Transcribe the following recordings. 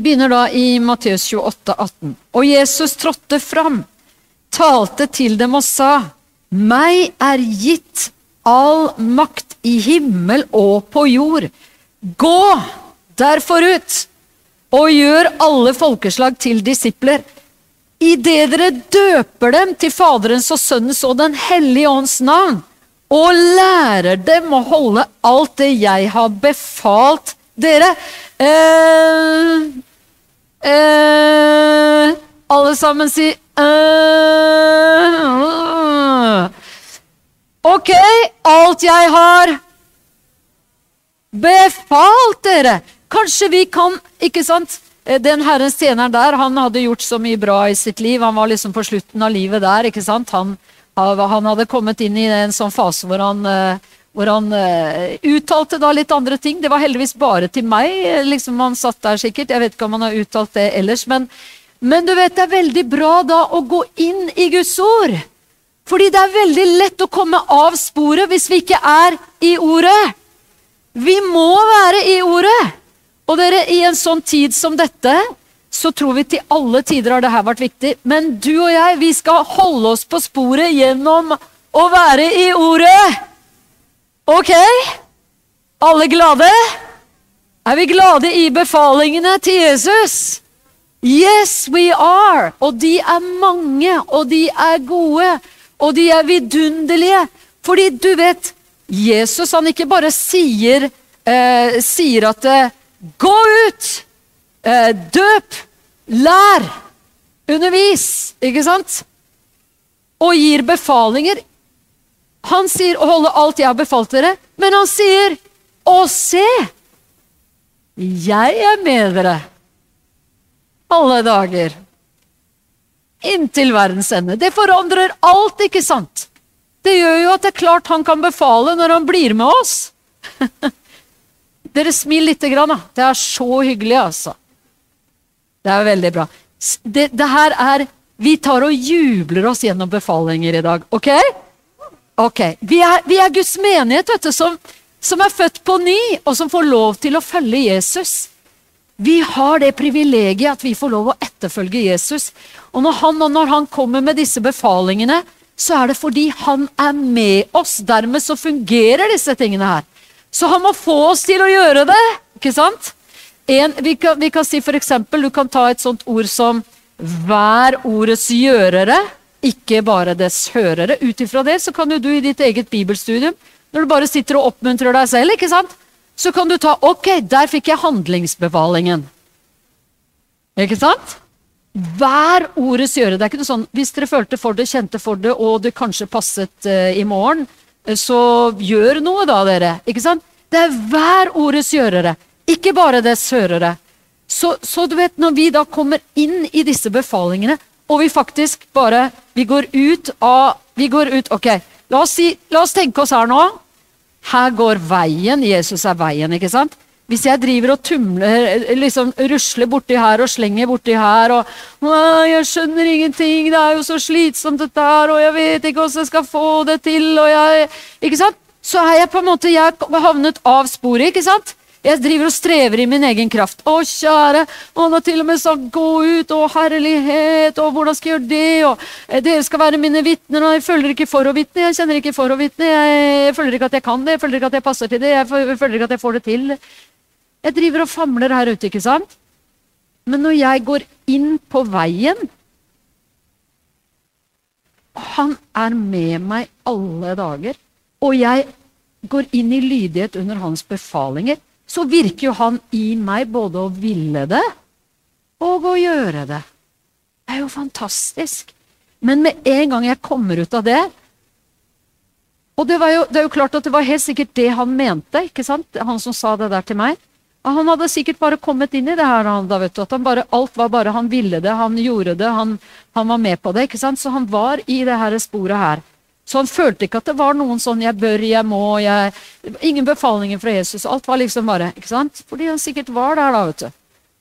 Vi begynner da i Matteus 28, 18. Og Jesus trådte fram, talte til dem og sa, Meg er gitt all makt i himmel og på jord. Gå derfor ut og gjør alle folkeslag til disipler. Idet dere døper dem til Faderens og Sønnens og Den hellige ånds navn, og lærer dem å holde alt det jeg har befalt dere. Eh, eh, alle sammen si eh, Ok, alt jeg har befalt dere. Kanskje vi kan Ikke sant? Eh, den herrens tjeneren der, han hadde gjort så mye bra i sitt liv. Han var liksom på slutten av livet der. ikke sant? Han, han hadde kommet inn i en sånn fase hvor han, eh, hvor han uh, uttalte da litt andre ting. Det var heldigvis bare til meg. liksom Han satt der sikkert. Jeg vet ikke om han har uttalt det ellers. Men, men du vet, det er veldig bra da å gå inn i Guds ord. Fordi det er veldig lett å komme av sporet hvis vi ikke er i ordet. Vi må være i ordet. Og dere, i en sånn tid som dette, så tror vi til alle tider har dette vært viktig. Men du og jeg, vi skal holde oss på sporet gjennom å være i ordet. Ok? Alle glade? Er vi glade i befalingene til Jesus? Yes, we are. Og de er mange, og de er gode, og de er vidunderlige. Fordi du vet, Jesus han ikke bare sier, eh, sier at eh, Gå ut! Eh, døp! Lær! Undervis! Ikke sant? Og gir befalinger. Han sier 'å holde alt jeg har befalt dere', men han sier 'å se'. Jeg er med dere alle dager. Inntil verdens ende. Det forandrer alt, ikke sant? Det gjør jo at det er klart han kan befale når han blir med oss. Dere smil lite grann, da. Det er så hyggelig, altså. Det er veldig bra. Det, det, her er Vi tar og jubler oss gjennom befalinger i dag, OK? Ok. Vi er, vi er Guds menighet, vet du, som, som er født på ny, og som får lov til å følge Jesus. Vi har det privilegiet at vi får lov å etterfølge Jesus. Og når han, når han kommer med disse befalingene, så er det fordi han er med oss. Dermed så fungerer disse tingene her. Så han må få oss til å gjøre det. ikke sant? En, vi, kan, vi kan si for eksempel, Du kan ta et sånt ord som 'vær ordets gjørere', ikke bare dets hørere. Ut ifra det så kan jo du i ditt eget bibelstudium, når du bare sitter og oppmuntrer deg selv, ikke sant? så kan du ta 'ok, der fikk jeg handlingsbefalingen'. Ikke sant? Hver ordets gjøre. Det er ikke noe sånn hvis dere følte for det, kjente for det, og det kanskje passet uh, i morgen, så gjør noe, da, dere. Ikke sant? Det er hver ordets gjørere, ikke bare dets hørere. Så, så, du vet, når vi da kommer inn i disse befalingene, og vi faktisk bare Vi går ut av Vi går ut Ok, la oss, si, la oss tenke oss her nå. Her går veien. Jesus er veien, ikke sant? Hvis jeg driver og tumler, liksom rusler borti her og slenger borti her og 'Jeg skjønner ingenting, det er jo så slitsomt dette her, og jeg vet ikke hvordan jeg skal få det til', og jeg Ikke sant? Så er jeg på en måte jeg havnet av sporet, ikke sant? Jeg driver og strever i min egen kraft. Å, kjære, han har til og med sagt 'gå ut', og herlighet, og hvordan skal jeg gjøre det', og eh, 'dere skal være mine vitner', og jeg føler ikke for å vitne, jeg kjenner ikke for å vitne, jeg føler ikke at jeg kan det, jeg føler ikke at jeg passer til det, jeg føler ikke at jeg får det til. Jeg driver og famler her ute, ikke sant? Men når jeg går inn på veien Han er med meg alle dager. Og jeg går inn i lydighet under hans befalinger. Så virker jo han i meg både å ville det og å gjøre det. Det er jo fantastisk. Men med en gang jeg kommer ut av det Og det, jo, det er jo klart at det var helt sikkert det han mente, ikke sant? han som sa det der til meg. Han hadde sikkert bare kommet inn i det her. Da, vet du, at bare, alt var bare Han ville det, han gjorde det, han, han, var med på det. ikke sant? Så han var i det her sporet her. Så han følte ikke at det var noen sånn 'jeg bør, jeg må', jeg, Ingen befalinger fra Jesus. Alt var liksom bare ikke sant? Fordi han sikkert var der, da, vet du.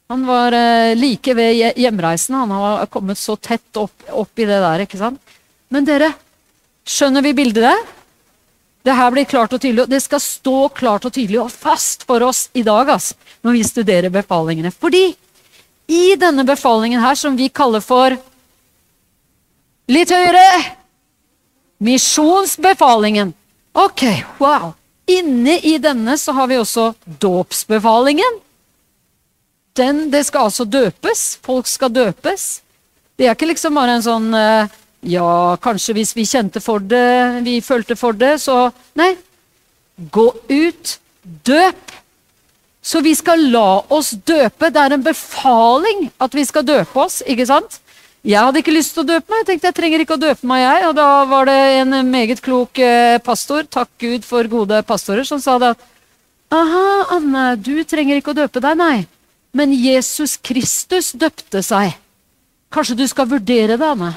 Han var eh, like ved hjemreisen. Han har kommet så tett opp, opp i det der. ikke sant? Men dere, skjønner vi bildet der? Det her blir klart og tydelig, og det skal stå klart og tydelig og fast for oss i dag ass, når vi studerer befalingene. Fordi i denne befalingen her, som vi kaller for Litt høyere! Misjonsbefalingen. Ok, wow. Inne i denne så har vi også dåpsbefalingen. Den, det skal altså døpes. Folk skal døpes. Det er ikke liksom bare en sånn eh, Ja, kanskje hvis vi kjente for det, vi følte for det, så Nei. Gå ut, døp. Så vi skal la oss døpe. Det er en befaling at vi skal døpe oss, ikke sant? Jeg hadde ikke lyst til å døpe meg. Jeg tenkte jeg trenger ikke å døpe meg, jeg. Og da var det en meget klok eh, pastor, takk Gud for gode pastorer, som sa det at Aha, Anne, du trenger ikke å døpe deg, nei. Men Jesus Kristus døpte seg. Kanskje du skal vurdere det, Anne?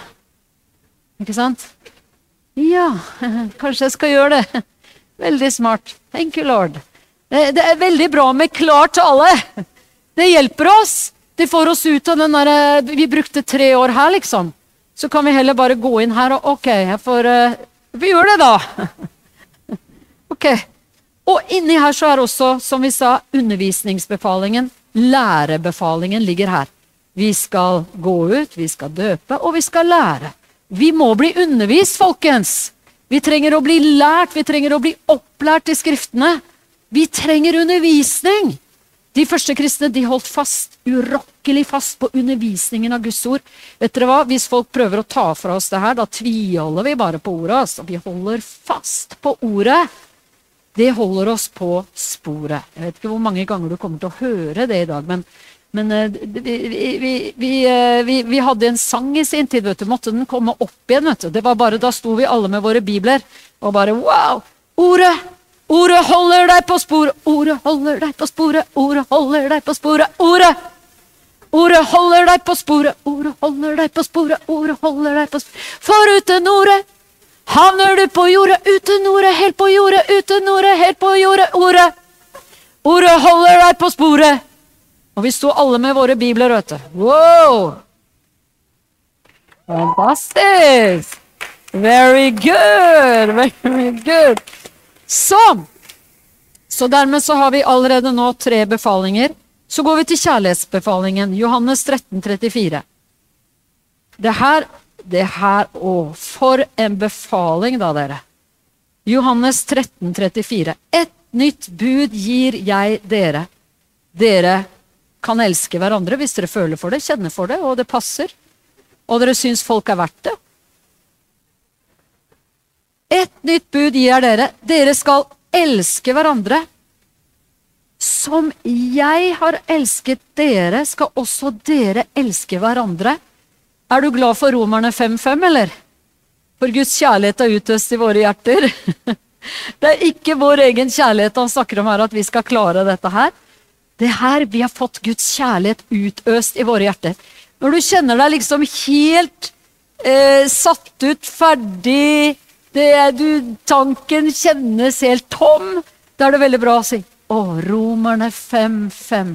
Ikke sant? Ja, kanskje jeg skal gjøre det. Veldig smart. Thank you, Lord. Det er veldig bra med klar tale. Det hjelper oss. Det får oss ut av den derre Vi brukte tre år her, liksom. Så kan vi heller bare gå inn her og OK, jeg får uh, Vi gjør det, da. ok. Og inni her så er også, som vi sa, undervisningsbefalingen. Lærebefalingen ligger her. Vi skal gå ut, vi skal døpe, og vi skal lære. Vi må bli undervist, folkens. Vi trenger å bli lært, vi trenger å bli opplært i Skriftene. Vi trenger undervisning! De første kristne de holdt fast, urokkelig fast på undervisningen av Guds ord. Vet dere hva? Hvis folk prøver å ta fra oss det her, da tviholder vi bare på ordet. Altså. Vi holder fast på ordet. Det holder oss på sporet. Jeg vet ikke hvor mange ganger du kommer til å høre det i dag, men, men uh, vi, vi, vi, uh, vi, hadde en sang i sin tid. vet du. Måtte den komme opp igjen? vet du. Det var bare, Da sto vi alle med våre bibler og bare Wow! Ordet! Ordet holder deg på sporet, ordet holder deg på sporet, ordet holder deg på sporet, ordet! Ordet holder deg på sporet, ordet holder deg på sporet, ordet holder deg på sporet. For uten ordet havner du på jordet, uten ordet, helt på jordet, uten ordet, helt på jordet, ordet. Ordet holder deg på sporet. Og vi sto alle med våre bibler, vet du. Wow! Fantastisk! Very good! Very good! Sånn! Så dermed så har vi allerede nå tre befalinger. Så går vi til kjærlighetsbefalingen. Johannes 13, 34. Det her det her Å, for en befaling, da, dere. Johannes 13, 34. Et nytt bud gir jeg dere. Dere kan elske hverandre hvis dere føler for det, kjenner for det, og det passer. Og dere syns folk er verdt det. Et nytt bud gir jeg dere. Dere skal elske hverandre. Som jeg har elsket dere, skal også dere elske hverandre. Er du glad for Romerne 5.5, eller? For Guds kjærlighet er utøst i våre hjerter. Det er ikke vår egen kjærlighet han snakker om her, at vi skal klare dette her. Det er her vi har fått Guds kjærlighet utøst i våre hjerter. Når du kjenner deg liksom helt eh, satt ut, ferdig, det, du, tanken kjennes helt tom. Da er det veldig bra å si å, Romerne 5.5.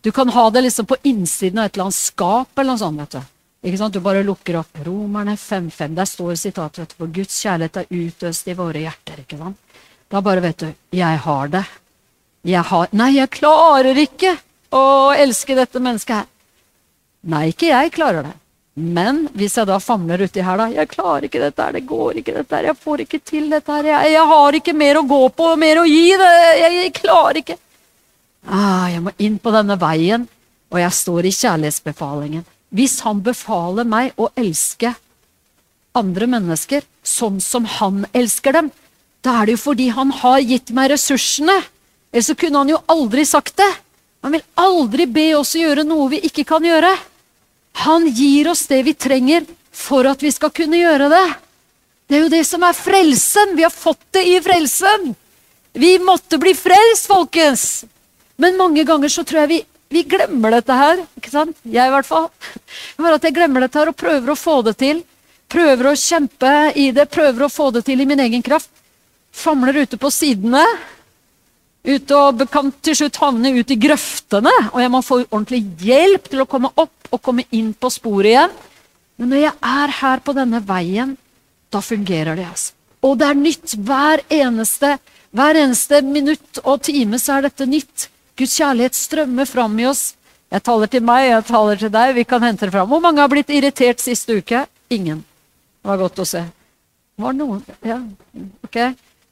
Du kan ha det liksom på innsiden av et eller annet skap. eller noe sånt, vet Du Ikke sant? Du bare lukker opp. Romerne 5.5. Der står sitatet vet du, for Guds kjærlighet er utøst i våre hjerter. ikke sant? Da bare vet du jeg har det. Jeg har Nei, jeg klarer ikke å elske dette mennesket her. Nei, ikke jeg klarer det. Men hvis jeg da famler uti her, da Jeg klarer ikke dette her, det går ikke dette her, jeg får ikke til dette her, jeg, jeg har ikke mer å gå på, mer å gi, det, jeg, jeg klarer ikke ah, Jeg må inn på denne veien, og jeg står i kjærlighetsbefalingen. Hvis han befaler meg å elske andre mennesker sånn som han elsker dem, da er det jo fordi han har gitt meg ressursene. Ellers så kunne han jo aldri sagt det. Han vil aldri be oss gjøre noe vi ikke kan gjøre. Han gir oss det vi trenger for at vi skal kunne gjøre det. Det er jo det som er frelsen. Vi har fått det i frelsen. Vi måtte bli frelst, folkens! Men mange ganger så tror jeg vi, vi glemmer dette her. ikke sant? Jeg i hvert fall. Bare at jeg glemmer dette her og prøver å få det til. Prøver å kjempe i det, prøver å få det til i min egen kraft. Famler ute på sidene. Ute og kan til slutt havne ut i grøftene, og jeg må få ordentlig hjelp til å komme opp og komme inn på sporet igjen. Men når jeg er her på denne veien, da fungerer det. altså. Og det er nytt hver eneste, hver eneste minutt og time så er dette nytt. Guds kjærlighet strømmer fram i oss Jeg taler til meg, jeg taler til deg. Vi kan hente det fram. Hvor mange har blitt irritert siste uke? Ingen. Det var godt å se. Var det noen Ja, ok.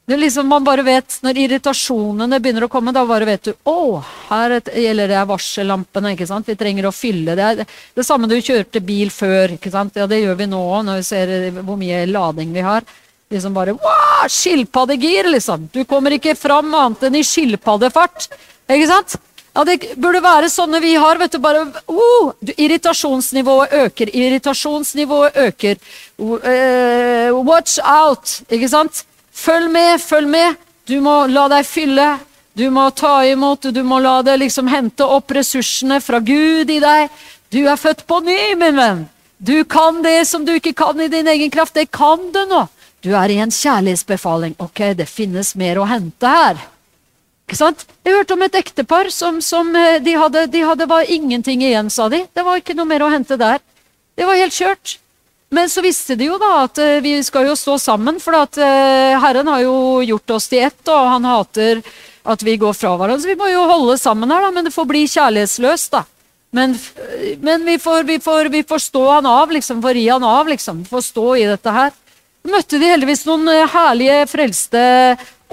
Det er liksom, man bare vet, Når irritasjonene begynner å komme, da bare vet du å, her gjelder det varsellampene. ikke sant? Vi trenger å fylle det. Det, det samme du kjørte bil før. ikke sant? Ja, Det gjør vi nå òg, når vi ser hvor mye lading vi har. Liksom bare wow, Skilpaddegir, liksom. Du kommer ikke fram annet enn i skilpaddefart. Ikke sant? Ja, Det burde være sånne vi har. vet du, bare, oh, Irritasjonsnivået øker, irritasjonsnivået øker. Uh, watch out! Ikke sant? Følg med, følg med. Du må la deg fylle. Du må ta imot, du må la det liksom hente opp ressursene fra Gud i deg. Du er født på ny, min venn. Du kan det som du ikke kan i din egen kraft. Det kan du nå. Du er i en kjærlighetsbefaling. Ok, det finnes mer å hente her. Ikke sant? Jeg hørte om et ektepar som, som eh, de hadde, de hadde var ingenting igjen, sa de. Det var ikke noe mer å hente der. Det var helt kjørt. Men så visste de jo da at uh, vi skal jo stå sammen, for at uh, Herren har jo gjort oss til ett, og han hater at vi går fra hverandre. Så vi må jo holde sammen her, da, men det får bli kjærlighetsløst, da. Men, men vi, får, vi, får, vi, får, stå han av, liksom. Får ri han av, liksom. Får stå i dette her. Så møtte de heldigvis noen herlige, frelste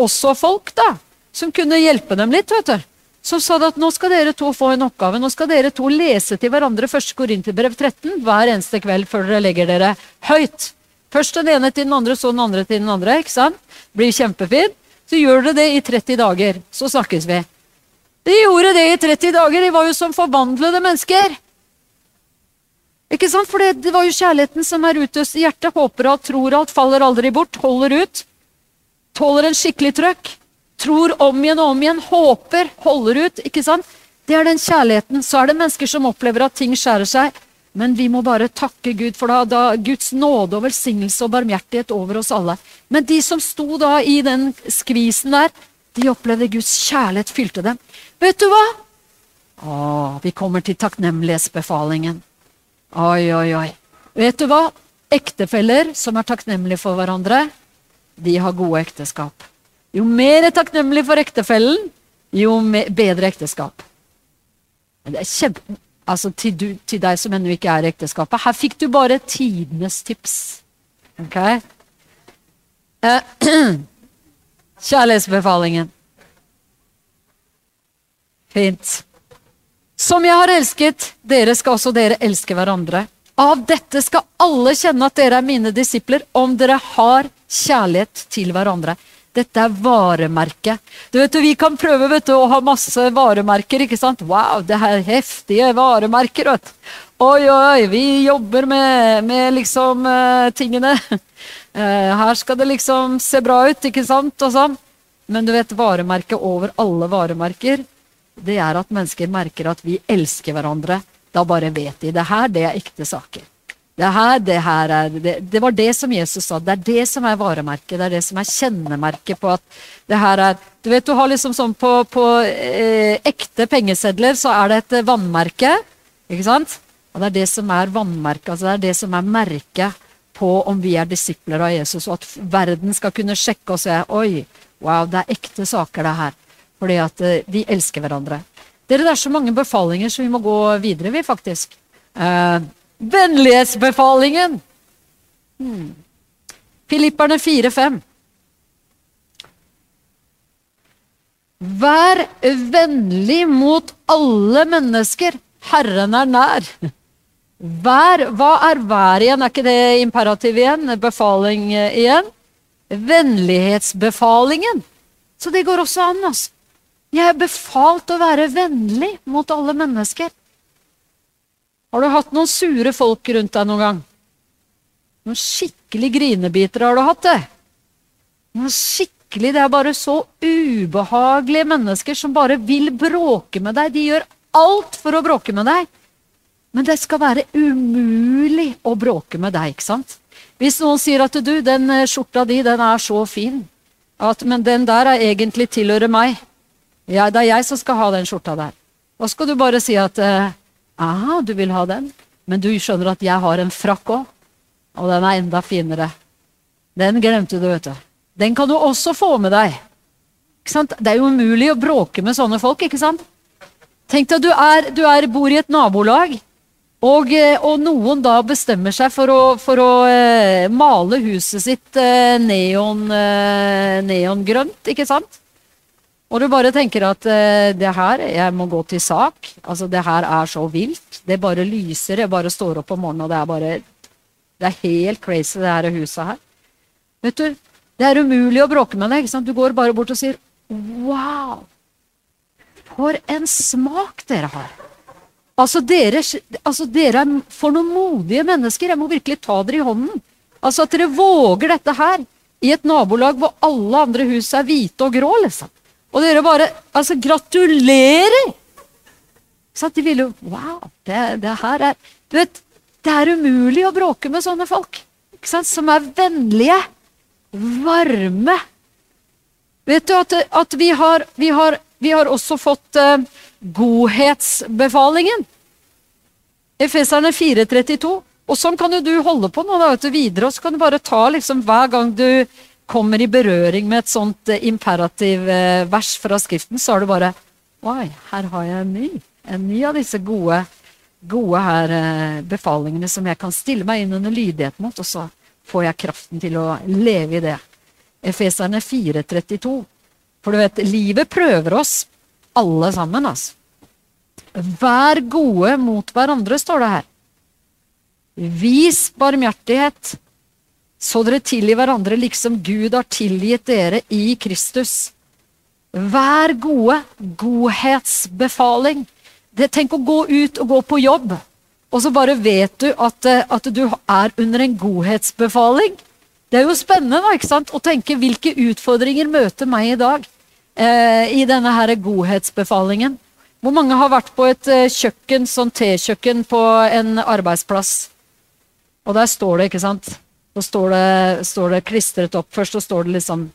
også folk, da som kunne hjelpe dem litt. vet du. Som sa at nå skal dere to få en oppgave. Nå skal dere to lese til hverandre 1. Korinterbrev 13 hver eneste kveld før dere legger dere høyt. Først den ene til den andre, så den andre til den andre. ikke sant? Blir kjempefint. Så gjør dere det i 30 dager. Så snakkes vi. De gjorde det i 30 dager. De var jo som forvandlede mennesker. Ikke sant? For det var jo kjærligheten som er utøst i hjertet. Håper alt, tror alt, faller aldri bort, holder ut. Tåler en skikkelig trøkk tror om igjen og om igjen, håper, holder ut. ikke sant? Det er den kjærligheten. Så er det mennesker som opplever at ting skjærer seg. Men vi må bare takke Gud for da, da Guds nåde og velsignelse og barmhjertighet over oss alle. Men de som sto da i den skvisen der, de opplevde Guds kjærlighet fylte dem. Vet du hva? Å, vi kommer til takknemlighetsbefalingen. Oi, oi, oi. Vet du hva? Ektefeller som er takknemlige for hverandre, de har gode ekteskap. Jo mer er takknemlig for ektefellen, jo bedre ekteskap. Det er kjempe... Altså til, du, til deg som ennå ikke er i ekteskapet. Her fikk du bare tidenes tips. Ok? Eh, kjærlighetsbefalingen. Fint. Som jeg har elsket, dere skal også dere elske hverandre. Av dette skal alle kjenne at dere er mine disipler, om dere har kjærlighet til hverandre. Dette er varemerket. Du vet, Vi kan prøve vet du, å ha masse varemerker. ikke sant? Wow, det er heftige varemerker. vet du. Oi, oi, vi jobber med, med liksom uh, tingene. Uh, her skal det liksom se bra ut, ikke sant? Og sånn. Men du vet, varemerket over alle varemerker, det er at mennesker merker at vi elsker hverandre. Da bare vet de det her, det er ekte saker. Det, her, det, her er, det, det, var det som Jesus sa. Det er det som er varemerket. Det er det som er kjennemerket på at det her er Du vet, du har liksom sånn på, på eh, ekte pengesedler så er det et vannmerke. Ikke sant? Og det er det som er vannmerket. Altså det er det som er merket på om vi er disipler av Jesus, og at verden skal kunne sjekke og se Oi, wow, det er ekte saker, det her. Fordi at eh, vi elsker hverandre. Dere, det er så mange befalinger, så vi må gå videre, vi, faktisk. Eh, Vennlighetsbefalingen. Hmm. Filipperne 4-5. Vær vennlig mot alle mennesker. Herren er nær. Vær, hva er vær igjen? Er ikke det imperativ igjen? Befaling igjen? Vennlighetsbefalingen. Så det går også an. altså. Jeg er befalt å være vennlig mot alle mennesker. Har du hatt noen sure folk rundt deg noen gang? Noen skikkelig grinebiter har du hatt det. Noen skikkelig, Det er bare så ubehagelige mennesker som bare vil bråke med deg. De gjør alt for å bråke med deg. Men det skal være umulig å bråke med deg, ikke sant? Hvis noen sier at du, den eh, skjorta di, den er så fin, at, men den der er egentlig tilhører meg. Ja, det er jeg som skal ha den skjorta der. Da skal du bare si at eh, Ah, du vil ha den? Men du skjønner at jeg har en frakk òg. Og den er enda finere. Den glemte du, vet du. Den kan du også få med deg. Det er jo umulig å bråke med sånne folk, ikke sant? Tenk deg du, er, du er, bor i et nabolag, og, eh, og, noen da bestemmer seg for å, for å uh, male huset sitt uh, neon, neongrønt, ikke sant? Og du bare tenker at det her, jeg må gå til sak. Altså, det her er så vilt. Det bare lyser. Jeg bare står opp om morgenen, og det er bare Det er helt crazy, det her huset her. Vet du, det er umulig å bråke med det. ikke sant? Du går bare bort og sier Wow! For en smak dere har! Altså dere, altså dere, er for noen modige mennesker. Jeg må virkelig ta dere i hånden. Altså At dere våger dette her i et nabolag hvor alle andre hus er hvite og grå. liksom. Og dere bare Altså, gratulerer! Så at de ville jo Wow, det, det, her er Du vet, det er umulig å bråke med sånne folk. Ikke sant? Som er vennlige, varme. Vet du at, at vi, har, vi, har, vi, har, også fått uh, godhetsbefalingen. Efeserne 4.32. Og sånn kan jo du holde på nå da, videre, og så kan du bare ta liksom hver gang du kommer i berøring med et sånt uh, imperativ uh, vers fra Skriften, så er det bare Oi, her har jeg en ny. En ny av disse gode, gode her, uh, befalingene som jeg kan stille meg inn under lydighet mot, og så får jeg kraften til å leve i det. Efeserne 4.32. For du vet, livet prøver oss alle sammen, altså. Vær gode mot hverandre, står det her. Vis barmhjertighet, så dere tilgir hverandre liksom Gud har tilgitt dere i Kristus. Vær gode. Godhetsbefaling. Det, tenk å gå ut og gå på jobb, og så bare vet du at, at du er under en godhetsbefaling. Det er jo spennende ikke sant? å tenke hvilke utfordringer møter meg i dag eh, i denne her godhetsbefalingen. Hvor mange har vært på et uh, kjøkken, sånn tekjøkken på en arbeidsplass? Og der står det, ikke sant? Så står det, står det klistret opp. Først så står det liksom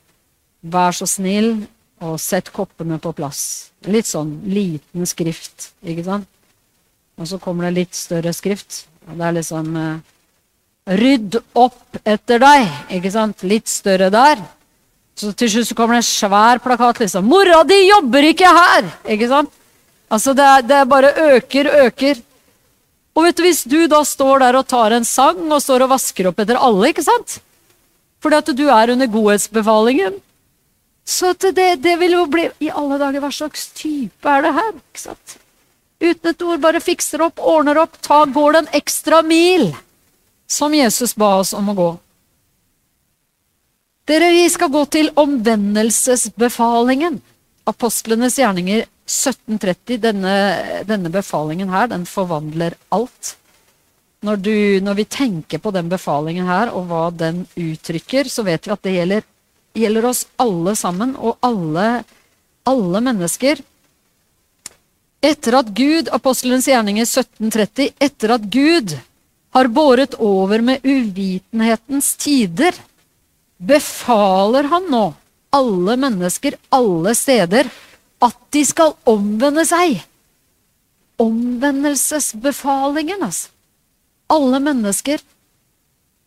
Vær så snill og sett koppene på plass. Litt sånn liten skrift, ikke sant? Og så kommer det litt større skrift. Og det er liksom uh, Rydd opp etter deg, ikke sant? Litt større der. Så til slutt så kommer det en svær plakat, liksom. 'Mora di jobber ikke her!' Ikke sant? Altså, det, er, det bare øker, øker. Og vet du, hvis du da står der og tar en sang og står og vasker opp etter alle, ikke sant? Fordi at du er under godhetsbefalingen. Så det, det, vil jo bli I alle dager, hva slags type er det her? ikke sant? Uten et ord, bare fikser opp, ordner opp, ta, går den ekstra mil som Jesus ba oss om å gå. Dere, vi skal gå til omvendelsesbefalingen. Apostlenes gjerninger 1730, denne, denne, befalingen her, den forvandler alt. Når, du, når, vi tenker på den befalingen her, og hva den uttrykker, så vet vi at det gjelder, gjelder oss alle sammen, og alle, alle mennesker. Etter at Gud, apostelens gjerninger 1730, etter at Gud har båret over med uvitenhetens tider, befaler han nå alle mennesker alle steder at de skal omvende seg. Omvendelsesbefalingen, altså. Alle mennesker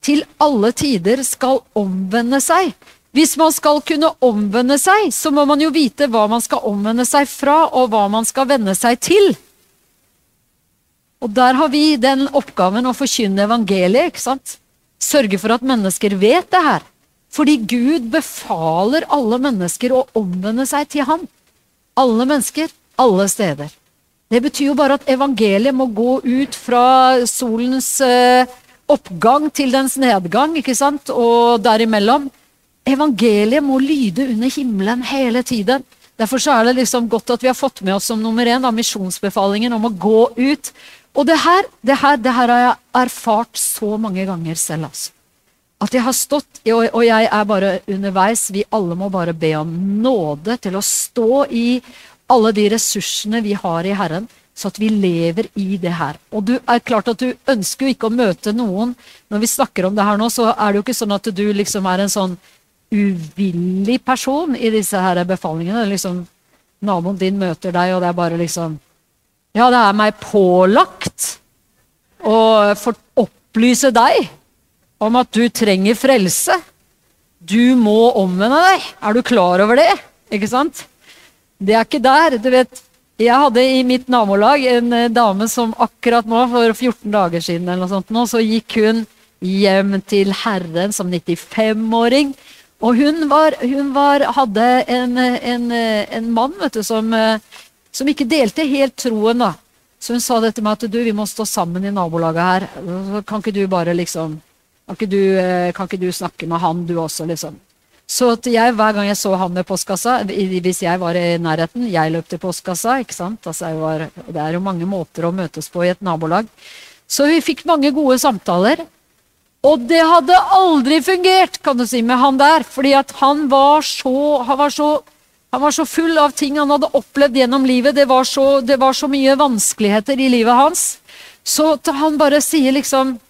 til alle tider skal omvende seg. Hvis man skal kunne omvende seg, så må man jo vite hva man skal omvende seg fra, og hva man skal vende seg til. Og der har vi den oppgaven å forkynne evangeliet. ikke sant? Sørge for at mennesker vet det her. Fordi Gud befaler alle mennesker å omvende seg til ham. Alle mennesker, alle steder. Det betyr jo bare at evangeliet må gå ut fra solens eh, oppgang til dens nedgang, ikke sant, og derimellom. Evangeliet må lyde under himmelen hele tiden. Derfor er det liksom godt at vi har fått med oss som nummer én da, misjonsbefalingen om å gå ut. Og det her, det her, det her har jeg erfart så mange ganger selv. altså. At jeg har stått, og jeg er bare underveis, vi alle må bare be om nåde til å stå i alle de ressursene vi har i Herren, så at vi lever i det her. Og du er klart at du ønsker jo ikke å møte noen Når vi snakker om det her nå, så er det jo ikke sånn at du liksom er en sånn uvillig person i disse her befalingene. Liksom, naboen din møter deg, og det er bare liksom Ja, det er meg pålagt å opplyse deg om at du trenger frelse. Du må omvende deg. Er du klar over det? Ikke sant? Det er ikke der. Du vet, Jeg hadde i mitt nabolag en eh, dame som akkurat nå, for 14 dager siden, eller noe sånt, nå, så gikk hun hjem til Herren som 95-åring. Og hun, var, hun var, hadde en, en, en, mann vet du, som, eh, som ikke delte helt troen. da. Så hun sa det til meg at du, vi må stå sammen i nabolaget her. Kan ikke du bare liksom Kan ikke du, eh, kan ikke du snakke med han, du også, liksom? Så jeg, hver gang jeg så han med postkassa, hvis jeg var i nærheten, jeg løp til postkassa. ikke sant? Altså var, det er jo mange måter å møtes på i et nabolag. Så vi fikk mange gode samtaler. Og det hadde aldri fungert kan du si, med han der, fordi at han var så, han var så, han var så full av ting han hadde opplevd gjennom livet. Det var, så, det var så mye vanskeligheter i livet hans. Så han bare sier liksom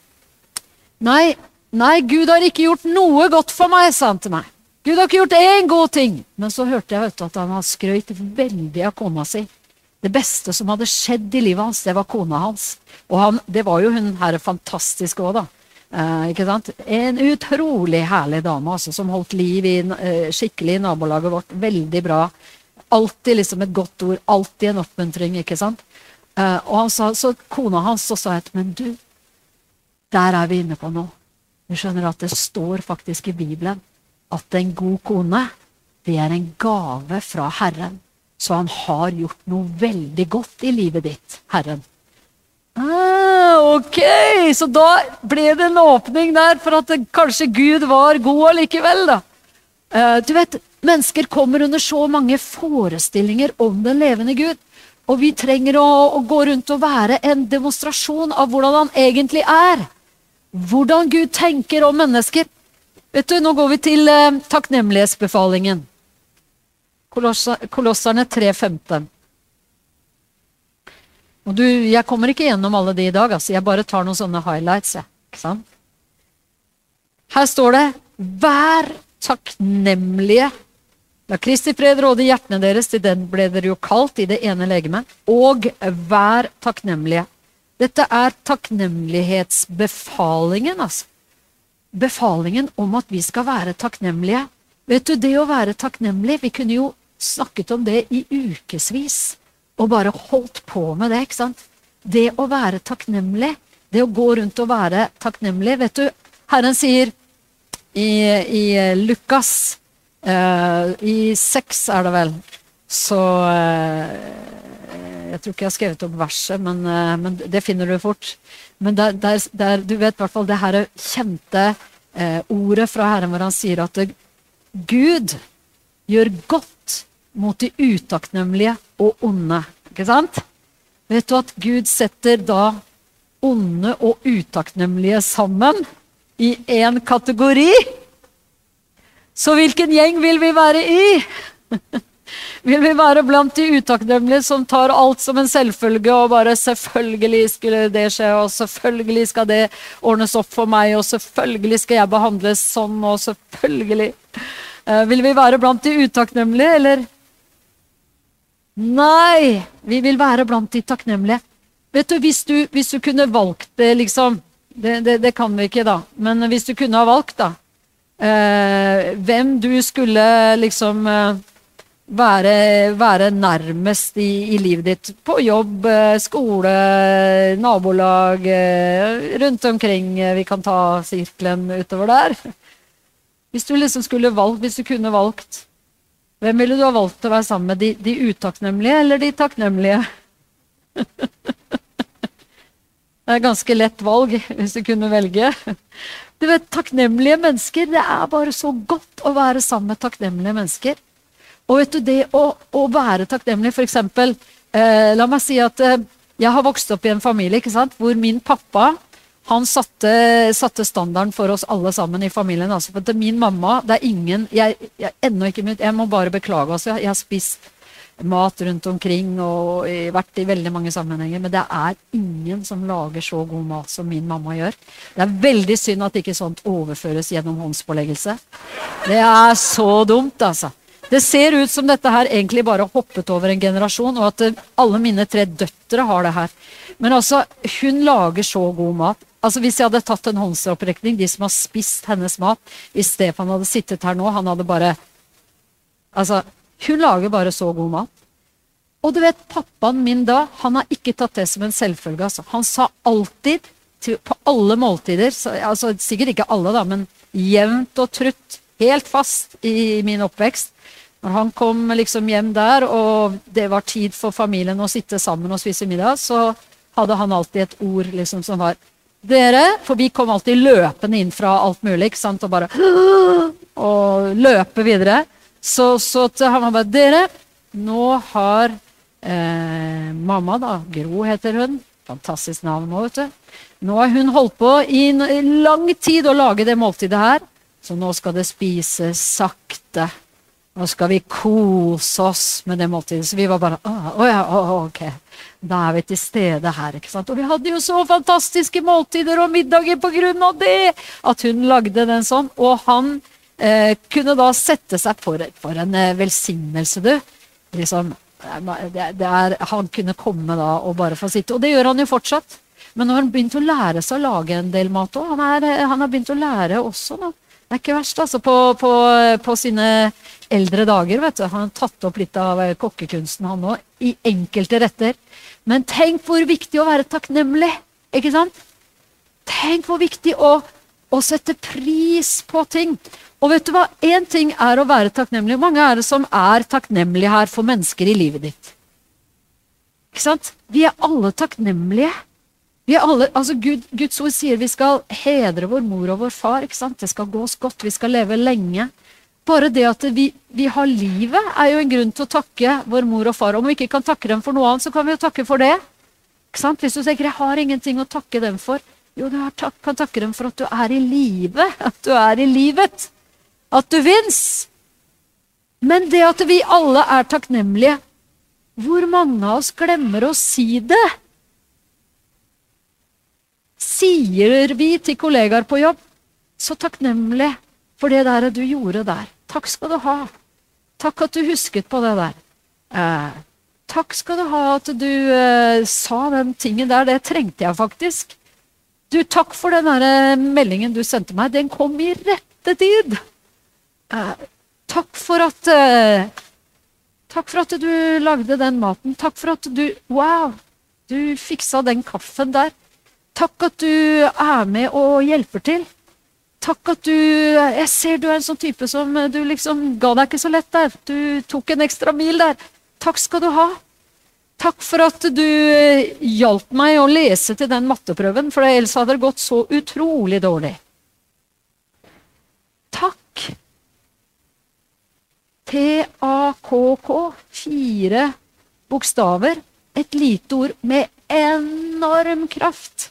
Nei, nei, Gud har ikke gjort noe godt for meg, sa han til meg. Gud har ikke gjort én god ting! Men så hørte jeg du, at han har skrøyt veldig av kona si. Det beste som hadde skjedd i livet hans, det var kona hans. Og han, det var jo hun her fantastiske òg, da. Eh, ikke sant? En utrolig herlig dame altså, som holdt liv i, eh, skikkelig i nabolaget vårt. Veldig bra. Alltid liksom et godt ord. Alltid en oppmuntring. ikke sant? Eh, og han sa, så kona hans så sa jeg men du, der er vi inne på noe. Du skjønner at det står faktisk i Bibelen at en god kone, det er en gave fra Herren. Så han har gjort noe veldig godt i livet ditt, Herren. Ah, ok, så da ble det en åpning der for at kanskje Gud var god allikevel, da. Uh, du vet, mennesker kommer under så mange forestillinger om den levende Gud. Og vi trenger å, å gå rundt og være en demonstrasjon av hvordan han egentlig er. Hvordan Gud tenker om mennesker. Vet du, Nå går vi til eh, takknemlighetsbefalingen. Kolosserne 3.15. Og du, Jeg kommer ikke gjennom alle de i dag, altså. jeg bare tar noen sånne highlights. Ja. Ikke sant? Her står det 'Vær takknemlige'. La Kristi fred råde hjertene deres, til den ble dere jo kalt i det ene legemet. Og vær takknemlige. Dette er takknemlighetsbefalingen, altså befalingen om at vi skal være takknemlige. Vet du, det å være takknemlig Vi kunne jo snakket om det i ukevis og bare holdt på med det. ikke sant? Det å være takknemlig, det å gå rundt og være takknemlig Vet du, Herren sier i, i Lukas uh, I seks er det vel, så uh, Jeg tror ikke jeg har skrevet opp verset, men, uh, men det finner du fort. Men der, der, der, du vet i hvert fall det her kjente eh, ordet fra Herren hvor han sier at Gud gjør godt mot de utakknemlige og onde. Ikke sant? Vet du at Gud setter da onde og utakknemlige sammen i én kategori? Så hvilken gjeng vil vi være i? Vil vi være blant de utakknemlige som tar alt som en selvfølge og bare 'selvfølgelig skulle det skje', og 'selvfølgelig skal det ordnes opp for meg', og 'selvfølgelig skal jeg behandles sånn', og 'selvfølgelig'. Uh, vil vi være blant de utakknemlige, eller? Nei! Vi vil være blant de takknemlige. Vet du, hvis du, hvis du kunne valgt det, liksom det, det, det, kan vi ikke, da. Men hvis du kunne ha valgt, da. Eh, hvem du skulle liksom uh, være, være nærmest i, i, livet ditt. På jobb, eh, skole, nabolag, eh, rundt omkring. Eh, vi kan ta sirkelen utover der. Hvis du liksom skulle valgt, hvis du kunne valgt, hvem ville du ha valgt å være sammen med? De, de utakknemlige eller de takknemlige? Det er ganske lett valg, hvis du kunne velge. Du vet, Takknemlige mennesker, det er bare så godt å være sammen med takknemlige mennesker. Og vet du, det å, å være takknemlig, f.eks. Eh, la meg si at eh, jeg har vokst opp i en familie ikke sant, hvor min pappa han satte, satte, standarden for oss alle sammen i familien. Altså, for min mamma det er ingen, jeg, jeg, ikke, jeg må bare beklage. Altså, jeg har spist mat rundt omkring og vært i veldig mange sammenhenger. Men det er ingen som lager så god mat som min mamma gjør. Det er veldig synd at ikke sånt overføres gjennom håndspåleggelse. Det er så dumt, altså. Det ser ut som dette her egentlig bare har hoppet over en generasjon, og at eh, alle mine tre døtre har det her. Men altså, hun lager så god mat. Altså Hvis jeg hadde tatt en håndsopprekning, de som har spist hennes mat Hvis Stefan hadde sittet her nå, han hadde bare Altså, hun lager bare så god mat. Og du vet, pappaen min da, han har ikke tatt det som en selvfølge. Altså. Han sa alltid, til, på alle måltider, så, altså sikkert ikke alle, da, men jevnt og trutt, helt fast i min oppvekst. Når han kom liksom hjem der, og det var tid for familien å sitte sammen og spise middag, så hadde han alltid et ord liksom som var Dere For vi kom alltid løpende inn fra alt mulig, ikke sant, og bare Og løpe videre. Så, så han var bare Dere, nå har eh, mamma, da, Gro heter hun, fantastisk navn nå, vet du. Nå har hun holdt på i lang tid å lage det måltidet her, så nå skal det spises sakte. Nå skal vi kose oss med det måltidet. Så vi var bare Å ja, oh, ok. Da er vi til stede her. ikke sant? Og vi hadde jo så fantastiske måltider og middager på grunn av det! At hun lagde den sånn. Og han eh, kunne da sette seg for, for en eh, velsignelse, du. Liksom, det, det er, han kunne komme da og bare få sitte. Og det gjør han jo fortsatt. Men nå har han begynt å lære seg å lage en del mat òg. Han, eh, han, har begynt å lære også, da. Det er ikke verst, altså. På, på, på sine eldre dager vet du, har han tatt opp litt av eh, kokkekunsten, han òg. I enkelte retter. Men tenk hvor viktig å være takknemlig, ikke sant? Tenk hvor viktig å, å sette pris på ting. Og vet du hva? Én ting er å være takknemlig. Mange er det som er takknemlige her for mennesker i livet ditt? Ikke sant? Vi er alle takknemlige. Vi er alle, altså Gud, Guds ord sier vi skal hedre vår mor og vår far. ikke sant? Det skal gå oss godt, vi skal leve lenge. Bare det at vi, vi, har livet, er jo en grunn til å takke vår mor og far. Om vi ikke kan takke dem for noe annet, så kan vi jo takke for det. Ikke sant? Hvis du tenker 'jeg har ingenting å takke dem for', jo, du tak kan takke dem for at du er i live. At du er i livet. At du fins. Men det at vi alle er takknemlige Hvor mange av oss glemmer å si det? Sier vi til kollegaer på jobb så takknemlig for det der du gjorde der. Takk skal du ha. Takk at du husket på det der. Eh, takk skal du ha at du eh, sa den tingen der. Det trengte jeg faktisk. Du, takk for den der eh, meldingen du sendte meg. Den kom i rette tid. Eh, takk for at eh, Takk for at du lagde den maten. Takk for at du Wow! Du fiksa den kaffen der. Takk at du er med og hjelper til. Takk at du Jeg ser du er en sånn type som du liksom ga deg ikke så lett der. Du tok en ekstra mil der. Takk skal du ha. Takk for at du hjalp meg å lese til den matteprøven, for ellers hadde det gått så utrolig dårlig. Takk. T-A-K-K. Fire bokstaver. Et lite ord med enorm kraft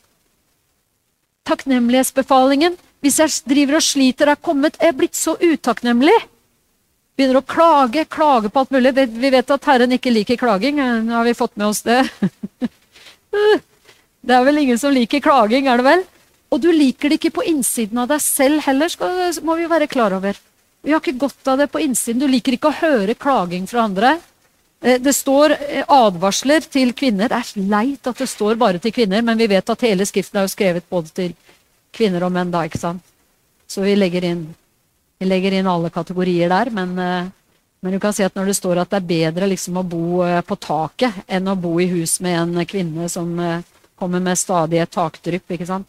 takknemlighetsbefalingen. Hvis jeg driver og sliter, er kommet, jeg er blitt så utakknemlig. Begynner å klage, klage på alt mulig. Vi vet at Herren ikke liker klaging. Nå har vi fått med oss det. Det er vel ingen som liker klaging, er det vel? Og du liker det ikke på innsiden av deg selv heller, må vi være klar over. Vi har ikke godt av det på innsiden. Du liker ikke å høre klaging fra andre. Eh, det står eh, advarsler til kvinner. Det er leit at det står bare til kvinner, men vi vet at hele Skriften er jo skrevet både til kvinner og menn, da, ikke sant. Så vi legger inn, vi legger inn alle kategorier der, men, eh, men, du kan si at når det står at det er bedre liksom å bo på taket enn å bo i hus med en kvinne som kommer med stadige takdrypp, ikke sant.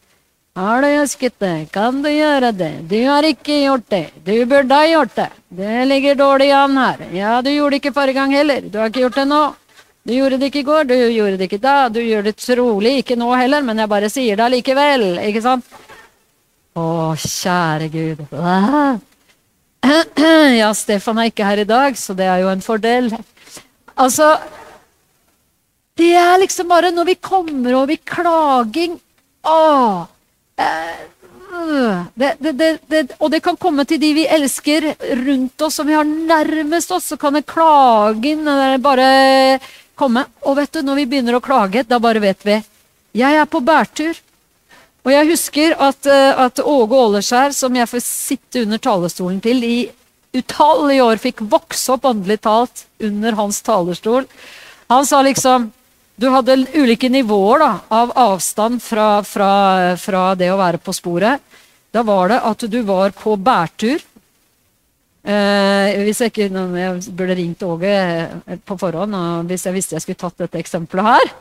Har du ønsket det? Kan du gjøre det? Du har ikke gjort det. Du burde ha gjort det. Det ligger dårlig an her. Ja, du gjorde det ikke forrige gang heller. Du har ikke gjort det nå. Du gjorde det ikke i går, du gjorde det ikke da. Du gjør det trolig ikke nå heller, men jeg bare sier det allikevel. Ikke sant? Å, kjære Gud. Ja, Stefan er ikke her i dag, så det er jo en fordel. Altså Det er liksom bare når vi kommer over i klaging Å! Det, det, det, og det kan komme til de vi elsker rundt oss, som vi har nærmest oss. Så kan det klagen bare komme. Og vet du, når vi begynner å klage, da bare vet vi Jeg er på bærtur. Og jeg husker at, at Åge Åleskjær, som jeg får sitte under talerstolen til i utallige år, fikk vokse opp åndelig talt under hans talerstol. Han sa liksom du hadde ulike nivåer da, av avstand fra, fra, fra, det å være på sporet. Da var det at du var på bærtur. Eh, hvis jeg ikke Jeg burde ringt Åge eh, på forhånd hvis jeg visste jeg skulle tatt dette eksempelet her.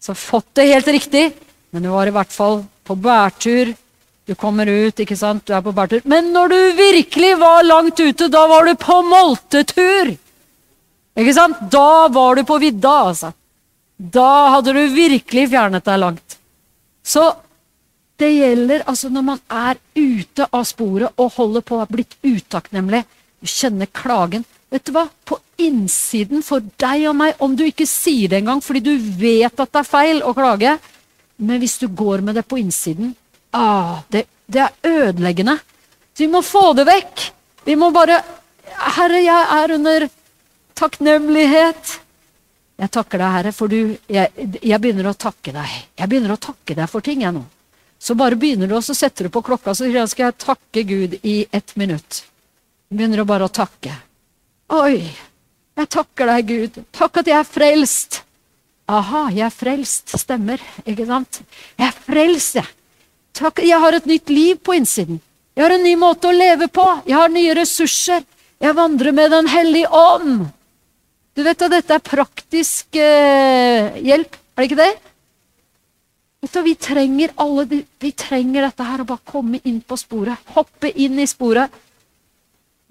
Så fått det helt riktig. Men du var i hvert fall på bærtur. Du kommer ut, ikke sant? Du er på bærtur. Men når du virkelig var langt ute, da var du på moltetur! Ikke sant? Da var du på vidda, altså. Da hadde du virkelig fjernet deg langt. Så det gjelder altså når man er ute av sporet og holder på å ha blitt utakknemlig. Du kjenner klagen. Vet du hva? På innsiden for deg og meg, om du ikke sier det engang fordi du vet at det er feil å klage, men hvis du går med det på innsiden ah, det, det er ødeleggende. Så vi må få det vekk. Vi må bare Herre, jeg er under takknemlighet. Jeg takker deg, Herre, for du jeg, jeg begynner å takke deg. Jeg begynner å takke deg for ting, jeg nå. Så bare begynner du, og så setter du på klokka, så skal jeg takke Gud i ett minutt. Begynner du bare å takke. Oi, jeg takker deg, Gud. Takk at jeg er frelst. Aha, jeg er frelst. Stemmer, ikke sant? Jeg er frelst, jeg. Takk, jeg har et nytt liv på innsiden. Jeg har en ny måte å leve på. Jeg har nye ressurser. Jeg vandrer med Den hellige ånd. Du vet at dette er praktisk eh, hjelp, er det ikke det? Du, vi trenger alle vi trenger dette her, å bare komme inn på sporet. Hoppe inn i sporet.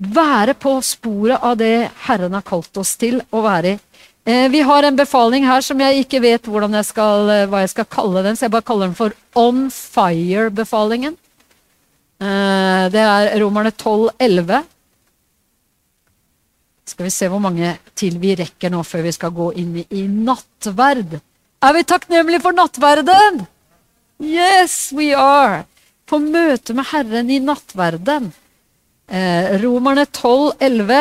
Være på sporet av det Herren har kalt oss til å være i. Eh, vi har en befaling her som jeg ikke vet jeg skal, eh, hva jeg skal kalle den, så jeg bare kaller den for On Fire-befalingen. Eh, det er Romerne 12, 11. Skal vi se hvor mange til vi rekker nå før vi skal gå inn i, nattverd. Er vi takknemlige for nattverden? Yes, we are! På møte med Herren i nattverden. Eh, Romerne 12, 11.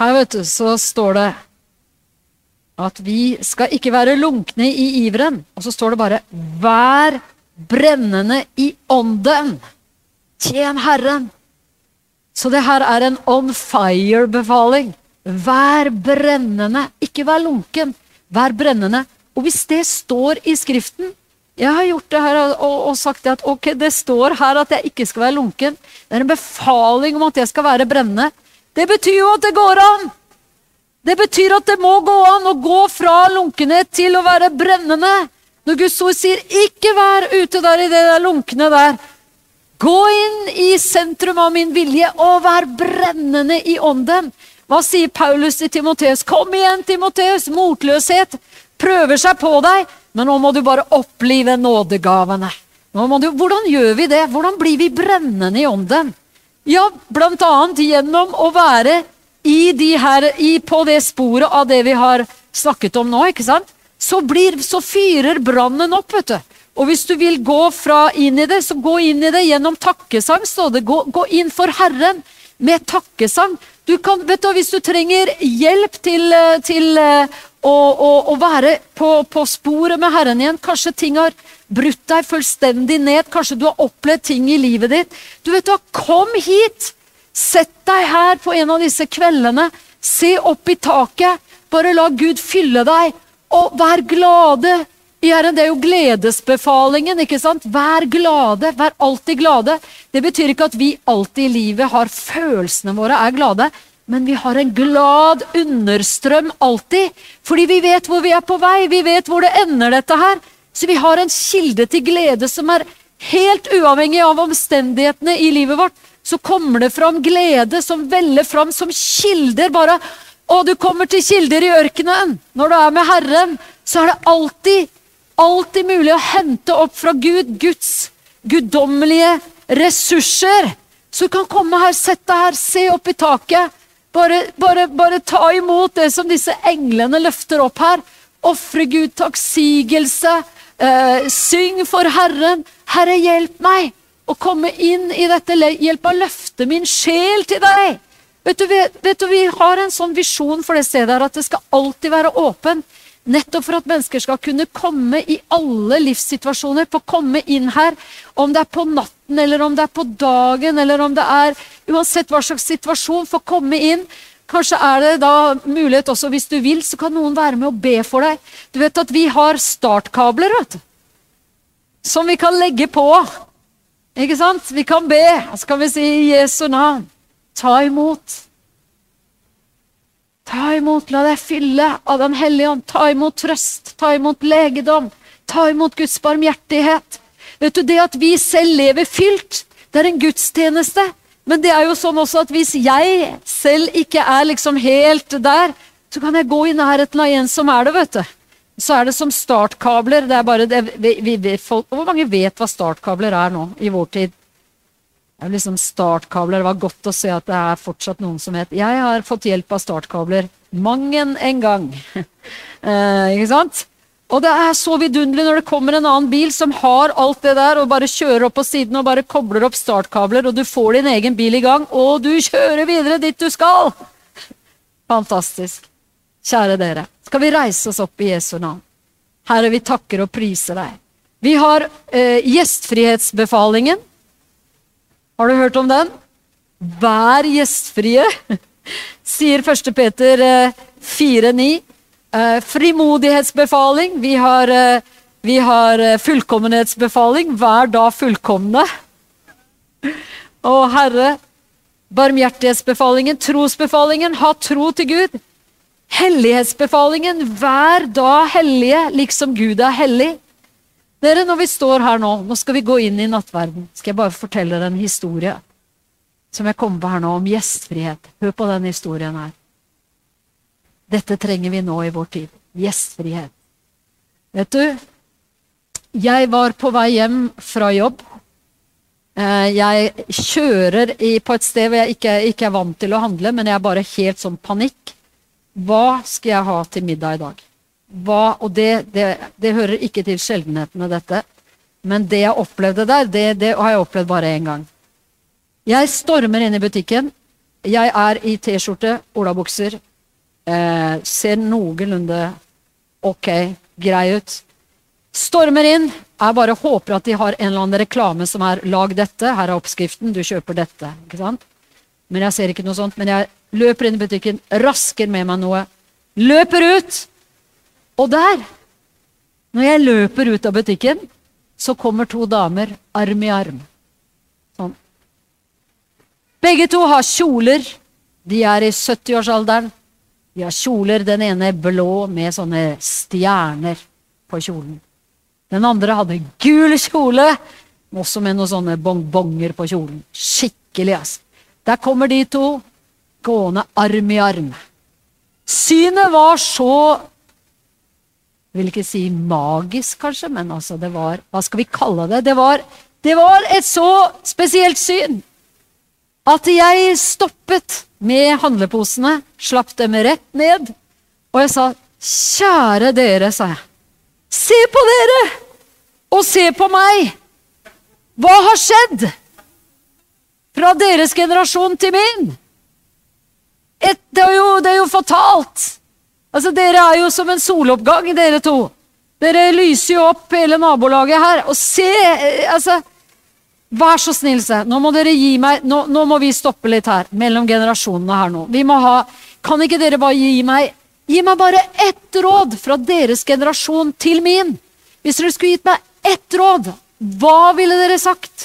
Her, vet du, så står det at vi skal ikke være lunkne i iveren. Og så står det bare 'vær brennende i ånden'. Tjen Herren. Så det her er en on fire-befaling. Vær brennende, ikke vær lunken. Vær brennende. Og hvis det står i Skriften Jeg har gjort det her og, og sagt at ok, det står her at jeg ikke skal være lunken. Det er en befaling om at jeg skal være brennende. Det betyr jo at det går an! Det betyr at det må gå an å gå fra lunkenhet til å være brennende. Når Guds ord sier 'ikke vær ute der i det der lunkne der', gå inn i sentrum av min vilje og vær brennende i ånden. Hva sier Paulus til Timoteus? Kom igjen, Timoteus! Motløshet prøver seg på deg, men nå må du bare opplive nådegavene. Du, hvordan gjør vi det? Hvordan blir vi brennende i ånden? Ja, blant annet gjennom å være i de her, i, på det sporet av det vi har snakket om nå, ikke sant? Så, blir, så fyrer brannen opp, vet du. Og hvis du vil gå fra inn i det, så gå inn i det gjennom takkesang. Så det. Gå, gå inn for Herren med takkesang. Du kan, vet du, Hvis du trenger hjelp til, eh, til eh, å, å, å, være på, på, sporet med Herren igjen Kanskje ting har brutt deg fullstendig ned. Kanskje du har opplevd ting i livet ditt. Du vet du, Kom hit! Sett deg her på en av disse kveldene. Se opp i taket. Bare la Gud fylle deg. Og vær glade Herren, det er jo gledesbefalingen. ikke sant? Vær glade, vær alltid glade. Det betyr ikke at vi alltid i livet har følelsene våre er glade, men vi har en glad understrøm alltid. Fordi vi vet hvor vi er på vei, vi vet hvor det ender, dette her. Så vi har en kilde til glede som er helt uavhengig av omstendighetene i livet vårt. Så kommer det fram glede som veller fram som kilder. bare, Og du kommer til kilder i ørkenen. Når du er med Herren, så er det alltid alltid mulig å hente opp fra Gud Guds guddommelige ressurser. Så du kan komme her, sett deg her, se opp i taket. Bare, bare, bare ta imot det som disse englene løfter opp her. Ofre Gud takksigelse. Eh, syng for Herren. Herre, hjelp meg å komme inn i dette. Hjelp meg å løfte min sjel til deg. Vet du, vet du, Vi har en sånn visjon for det stedet her, at det skal alltid være åpent. Nettopp for at mennesker skal kunne komme i alle livssituasjoner, få komme inn her. Om det er på natten, eller om det er på dagen, eller om det er Uansett hva slags situasjon, få komme inn. Kanskje er det da mulighet også, hvis du vil, så kan noen være med og be for deg. Du vet at vi har startkabler, vet du. Som vi kan legge på. Ikke sant? Vi kan be, og så kan vi si i Jesu navn. Ta imot. Ta imot, la deg fylle av Den hellige ånd. Ta imot trøst, ta imot legedom. Ta imot Guds barmhjertighet. Vet du, Det at vi selv lever fylt, det er en gudstjeneste. Men det er jo sånn også at hvis jeg selv ikke er liksom helt der, så kan jeg gå i nærheten av en som er det, vet du. Så er det som startkabler. Det er bare det, vi, vi, vi, folk, hvor mange vet hva startkabler er nå, i vår tid? Liksom startkabler. Det var godt å se at det er fortsatt noen som het Jeg har fått hjelp av startkabler mang en gang. eh, ikke sant? Og det er så vidunderlig når det kommer en annen bil som har alt det der, og bare kjører opp på siden og bare kobler opp startkabler, og du får din egen bil i gang, og du kjører videre dit du skal! Fantastisk. Kjære dere, skal vi reise oss opp i Jesu navn? Herre, vi takker og priser deg. Vi har eh, gjestfrihetsbefalingen. Har du hørt om den? Vær gjestfrie, sier 1. Peter eh, 4,9. Eh, frimodighetsbefaling. Vi har, eh, vi har eh, fullkommenhetsbefaling. Vær da fullkomne. Å Herre, barmhjertighetsbefalingen, trosbefalingen, ha tro til Gud. Hellighetsbefalingen, vær da hellige, liksom Gud er hellig. Dere, når vi står her nå, nå skal vi gå inn i nattverden, skal jeg bare fortelle dere en historie som jeg kommer på her nå, om gjestfrihet. Hør på den historien her. Dette trenger vi nå i vår tid. Gjestfrihet. Vet du, jeg var på vei hjem fra jobb. Eh, jeg kjører på et sted hvor jeg ikke, ikke er vant til å handle, men jeg er bare helt sånn panikk. Hva skal jeg ha til middag i dag? Hva, og det, det, det, hører ikke til sjeldenhetene, dette. Men det jeg opplevde der, det, det har jeg opplevd bare én gang. Jeg stormer inn i butikken. Jeg er i T-skjorte, olabukser. Eh, ser noenlunde ok, grei ut. Stormer inn. Jeg bare håper at de har en eller annen reklame som er 'lag dette', her er oppskriften, du kjøper dette. ikke sant? Men jeg ser ikke noe sånt. Men jeg løper inn i butikken, rasker med meg noe. Løper ut! Og der, når jeg løper ut av butikken, så kommer to damer arm i arm. Sånn. Begge to har kjoler. De er i 70-årsalderen. De har kjoler, den ene blå med sånne stjerner på kjolen. Den andre hadde gul kjole, også med noen sånne bongbonger på kjolen. Skikkelig, altså. Der kommer de to gående arm i arm. Synet var så jeg vil ikke si magisk, kanskje, men altså det var Hva skal vi kalle det? Det var, det var et så spesielt syn at jeg stoppet med handleposene, slapp dem rett ned, og jeg sa Kjære dere, sa jeg. Se på dere! Og se på meg! Hva har skjedd? Fra deres generasjon til min? Et, det, er jo, det er jo fatalt! Altså, Dere er jo som en soloppgang, dere to. Dere lyser jo opp hele nabolaget her. Og se eh, altså, Vær så snill, se. Nå må dere gi meg nå, nå, må vi stoppe litt her. Mellom generasjonene her nå. Vi må ha Kan ikke dere bare gi meg Gi meg bare ett råd fra deres generasjon til min. Hvis dere skulle gitt meg ett råd, hva ville dere sagt?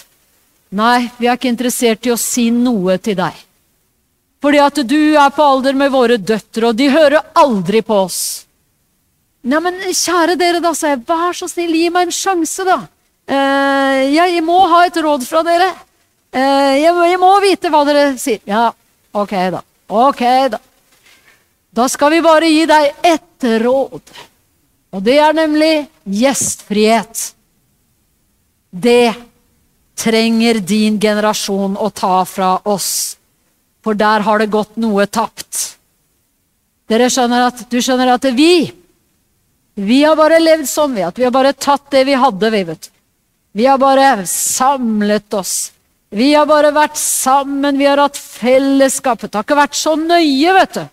Nei, vi er ikke interessert i å si noe til deg. Fordi at du er på alder med våre døtre, og de hører aldri på oss. Nei, men kjære dere, da, sa jeg, vær så snill, gi meg en sjanse, da. Eh, jeg må ha et råd fra dere. Eh, jeg, jeg, må vite hva dere sier. Ja, ok, da. Ok, da. Da skal vi bare gi deg ett råd. Og det er nemlig gjestfrihet. Det trenger din generasjon å ta fra oss for der har det gått noe tapt. Dere skjønner at, Du skjønner at vi Vi har bare levd sånn, vi. At vi har bare tatt det vi hadde, vi, vet Vi har bare samlet oss. Vi har bare vært sammen, vi har hatt fellesskapet. Det har ikke vært så nøye, vet du.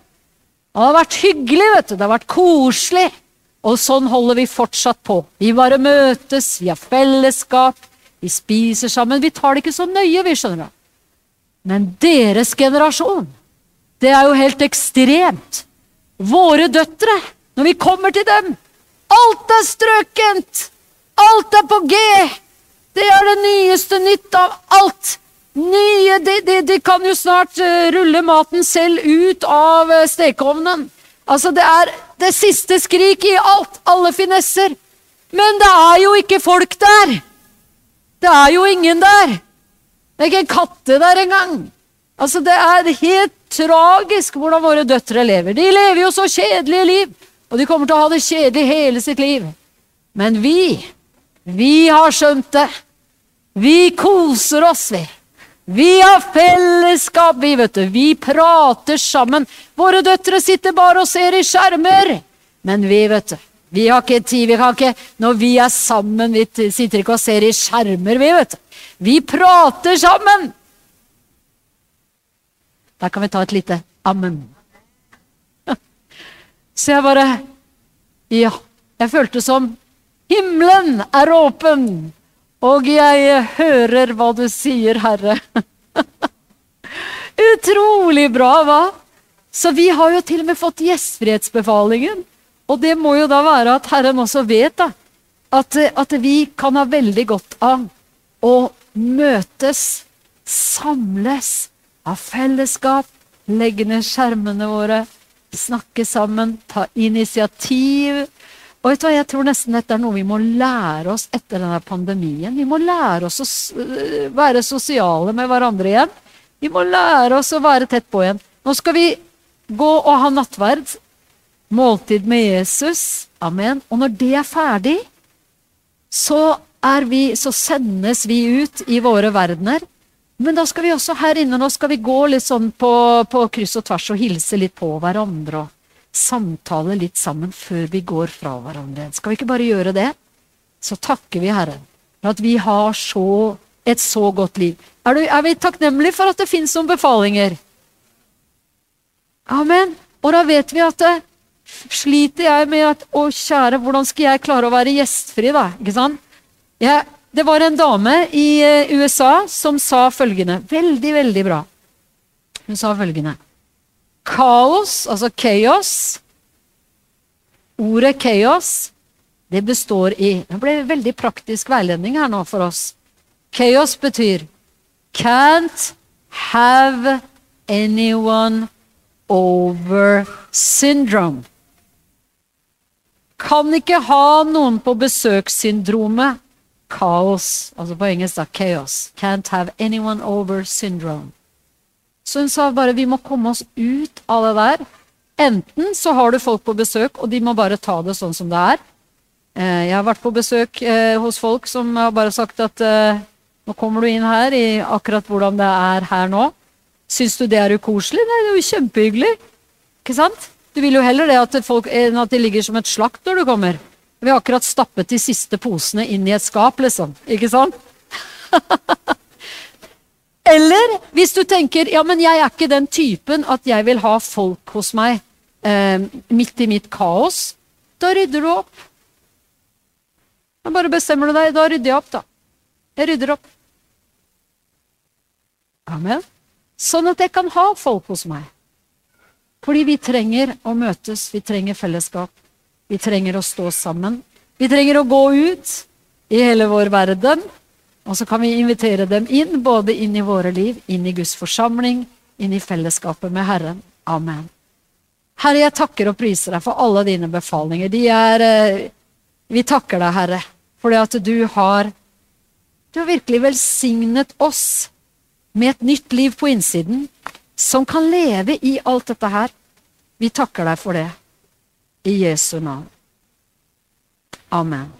Det har vært hyggelig, vet du. Det har vært koselig. Og sånn holder vi fortsatt på. Vi bare møtes, vi har fellesskap, vi spiser sammen. Vi tar det ikke så nøye, vi, skjønner du. Men deres generasjon, det er jo helt ekstremt. Våre døtre, når vi kommer til dem Alt er strøkent! Alt er på G! Det er det nyeste nytt av alt. Nye, de, de, de kan jo snart uh, rulle maten selv ut av uh, stekeovnen. Altså, det er det siste skrik i alt. Alle finesser. Men det er jo ikke folk der! Det er jo ingen der! Det er ikke en katte der engang! Altså, det er helt tragisk hvordan våre døtre lever. De lever jo så kjedelige liv, og de kommer til å ha det kjedelig hele sitt liv. Men vi, vi har skjønt det. Vi koser oss, vi. Vi har fellesskap, vi, vet du. Vi prater sammen. Våre døtre sitter bare og ser i skjermer. Men vi, vet du. Vi har ikke tid, vi kan ikke Når vi er sammen, vi sitter ikke og ser i skjermer, vi, vet du. Vi prater sammen! Der kan vi ta et lite ammen. Så jeg bare Ja. Jeg følte som Himmelen er åpen, og jeg hører hva du sier, Herre. Utrolig bra, hva? Så vi har jo til og med fått gjestfrihetsbefalingen. Og det må jo da være at Herren også vet da, at, at vi kan ha veldig godt av å møtes, samles, ha fellesskap, legge ned skjermene våre, snakke sammen, ta initiativ. Og vet du hva, Jeg tror nesten dette er noe vi må lære oss etter denne pandemien. Vi må lære oss å være sosiale med hverandre igjen. Vi må lære oss å være tett på igjen. Nå skal vi gå og ha nattverd måltid med Jesus. Amen. Og når det er ferdig, så, er vi, så sendes vi ut i våre verdener. Men da skal vi også her inne nå skal vi gå litt sånn på, på kryss og tvers og hilse litt på hverandre. og Samtale litt sammen før vi går fra hverandre. Skal vi ikke bare gjøre det? Så takker vi Herren for at vi har så, et så godt liv. Er, du, er vi takknemlige for at det fins noen befalinger? Amen. Og da vet vi at det, sliter jeg med at Å, kjære, hvordan skal jeg klare å være gjestfri, da? Ikke sant? Jeg, det var en dame i uh, USA som sa følgende Veldig, veldig bra. Hun sa følgende Kaos, altså chaos Ordet chaos, det består i Det ble veldig praktisk veiledning her nå for oss. Chaos betyr can't have anyone over syndrome. Kan ikke ha noen på besøkssyndromet. Kaos. Altså på engelsk da, chaos. Can't have anyone over syndrome. Så hun sa bare vi må komme oss ut av det der. Enten så har du folk på besøk, og de må bare ta det sånn som det er. Eh, jeg har vært på besøk eh, hos folk som har bare sagt at eh, nå kommer du inn her i akkurat hvordan det er her nå. Syns du det er ukoselig? Nei, det er jo kjempehyggelig. Ikke sant? Du vil jo heller det at, folk, enn at de ligger som et slakt når du kommer. Vi har akkurat stappet de siste posene inn i et skap, liksom. Ikke sant? Eller hvis du tenker ja, men jeg er ikke den typen at jeg vil ha folk hos meg eh, midt i mitt kaos. Da rydder du opp. Da bare bestemmer du deg. Da rydder jeg opp, da. Jeg rydder opp. Amen. Sånn at jeg kan ha folk hos meg. Fordi vi trenger å møtes, vi trenger fellesskap. Vi trenger å stå sammen. Vi trenger å gå ut i hele vår verden. Og så kan vi invitere dem inn, både inn i våre liv, inn i Guds forsamling, inn i fellesskapet med Herren. Amen. Herre, jeg takker og priser deg for alle dine befalinger. De er eh, Vi takker deg, Herre, for det at du har Du har virkelig velsignet oss med et nytt liv på innsiden som kan leve i alt dette her. Vi takker deg for det. I Jesu navn. Amen.